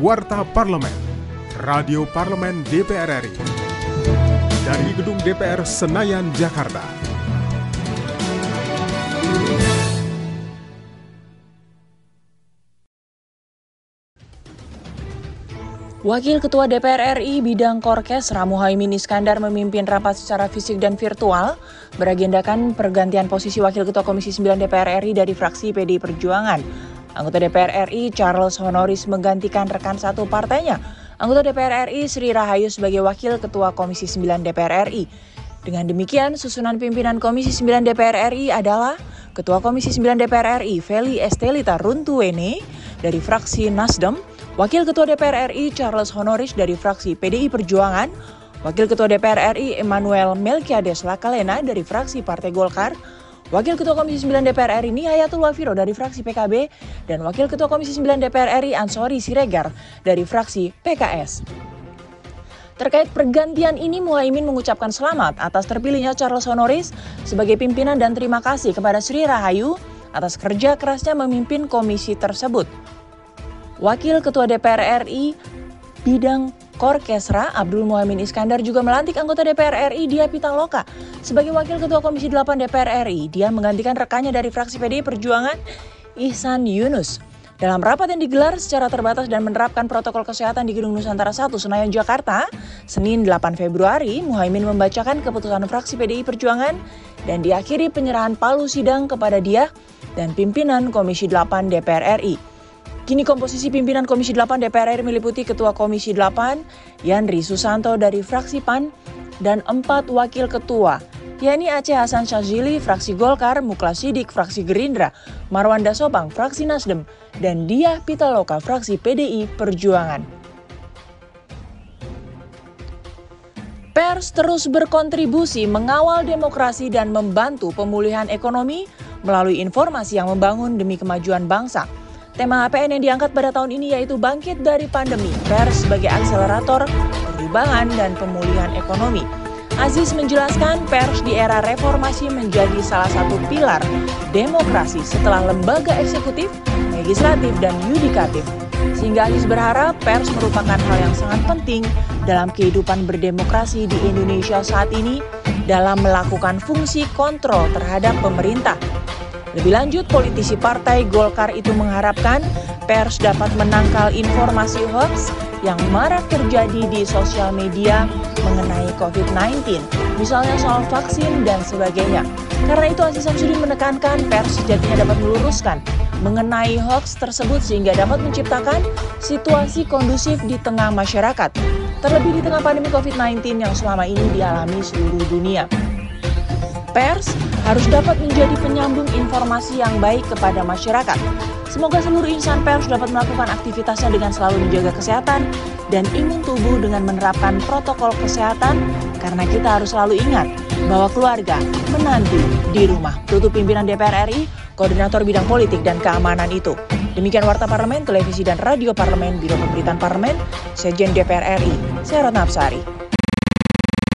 Warta Parlemen, Radio Parlemen DPR RI. Dari Gedung DPR Senayan, Jakarta. Wakil Ketua DPR RI bidang Korkes Ramuhaimin Iskandar memimpin rapat secara fisik dan virtual beragendakan pergantian posisi Wakil Ketua Komisi 9 DPR RI dari fraksi PDI Perjuangan. Anggota DPR RI Charles Honoris menggantikan rekan satu partainya, anggota DPR RI Sri Rahayu sebagai Wakil Ketua Komisi 9 DPR RI. Dengan demikian, susunan pimpinan Komisi 9 DPR RI adalah Ketua Komisi 9 DPR RI Feli Estelita Runtuwene dari fraksi Nasdem, Wakil Ketua DPR RI Charles Honoris dari fraksi PDI Perjuangan, Wakil Ketua DPR RI Emmanuel Melkiades Lakalena dari fraksi Partai Golkar, Wakil Ketua Komisi 9 DPR RI Nihayatul Wafiro dari fraksi PKB, dan Wakil Ketua Komisi 9 DPR RI Ansori Siregar dari fraksi PKS. Terkait pergantian ini, Muhaimin mengucapkan selamat atas terpilihnya Charles Honoris sebagai pimpinan dan terima kasih kepada Sri Rahayu atas kerja kerasnya memimpin komisi tersebut. Wakil Ketua DPR RI bidang Korkesra Abdul Muhammad Iskandar juga melantik anggota DPR RI Dia Pitaloka sebagai Wakil Ketua Komisi 8 DPR RI. Dia menggantikan rekannya dari fraksi PDI Perjuangan Ihsan Yunus. Dalam rapat yang digelar secara terbatas dan menerapkan protokol kesehatan di Gedung Nusantara 1 Senayan Jakarta, Senin 8 Februari, Muhaimin membacakan keputusan fraksi PDI Perjuangan dan diakhiri penyerahan palu sidang kepada dia dan pimpinan Komisi 8 DPR RI. Kini komposisi pimpinan Komisi 8 DPR RI meliputi Ketua Komisi 8 Yandri Susanto dari fraksi PAN dan empat wakil ketua, yakni Aceh Hasan Syazili, fraksi Golkar, Muklas Sidik, fraksi Gerindra, Marwan Dasobang, fraksi Nasdem, dan Dia Pitaloka, fraksi PDI Perjuangan. Pers terus berkontribusi mengawal demokrasi dan membantu pemulihan ekonomi melalui informasi yang membangun demi kemajuan bangsa. Tema HPN yang diangkat pada tahun ini yaitu bangkit dari pandemi, pers sebagai akselerator perubahan dan pemulihan ekonomi. Aziz menjelaskan pers di era reformasi menjadi salah satu pilar demokrasi setelah lembaga eksekutif, legislatif, dan yudikatif. Sehingga Aziz berharap pers merupakan hal yang sangat penting dalam kehidupan berdemokrasi di Indonesia saat ini dalam melakukan fungsi kontrol terhadap pemerintah. Lebih lanjut, politisi partai Golkar itu mengharapkan pers dapat menangkal informasi hoax yang marak terjadi di sosial media mengenai COVID-19, misalnya soal vaksin dan sebagainya. Karena itu Aziz Samsudin menekankan pers sejatinya dapat meluruskan mengenai hoax tersebut sehingga dapat menciptakan situasi kondusif di tengah masyarakat, terlebih di tengah pandemi COVID-19 yang selama ini dialami seluruh dunia. Pers harus dapat menjadi penyambung informasi yang baik kepada masyarakat. Semoga seluruh insan pers dapat melakukan aktivitasnya dengan selalu menjaga kesehatan dan imun tubuh dengan menerapkan protokol kesehatan karena kita harus selalu ingat bahwa keluarga menanti di rumah. Tutup pimpinan DPR RI, Koordinator Bidang Politik dan Keamanan itu. Demikian Warta Parlemen, Televisi dan Radio Parlemen, Biro Pemberitaan Parlemen, Sejen DPR RI, saya Ratna Apsari.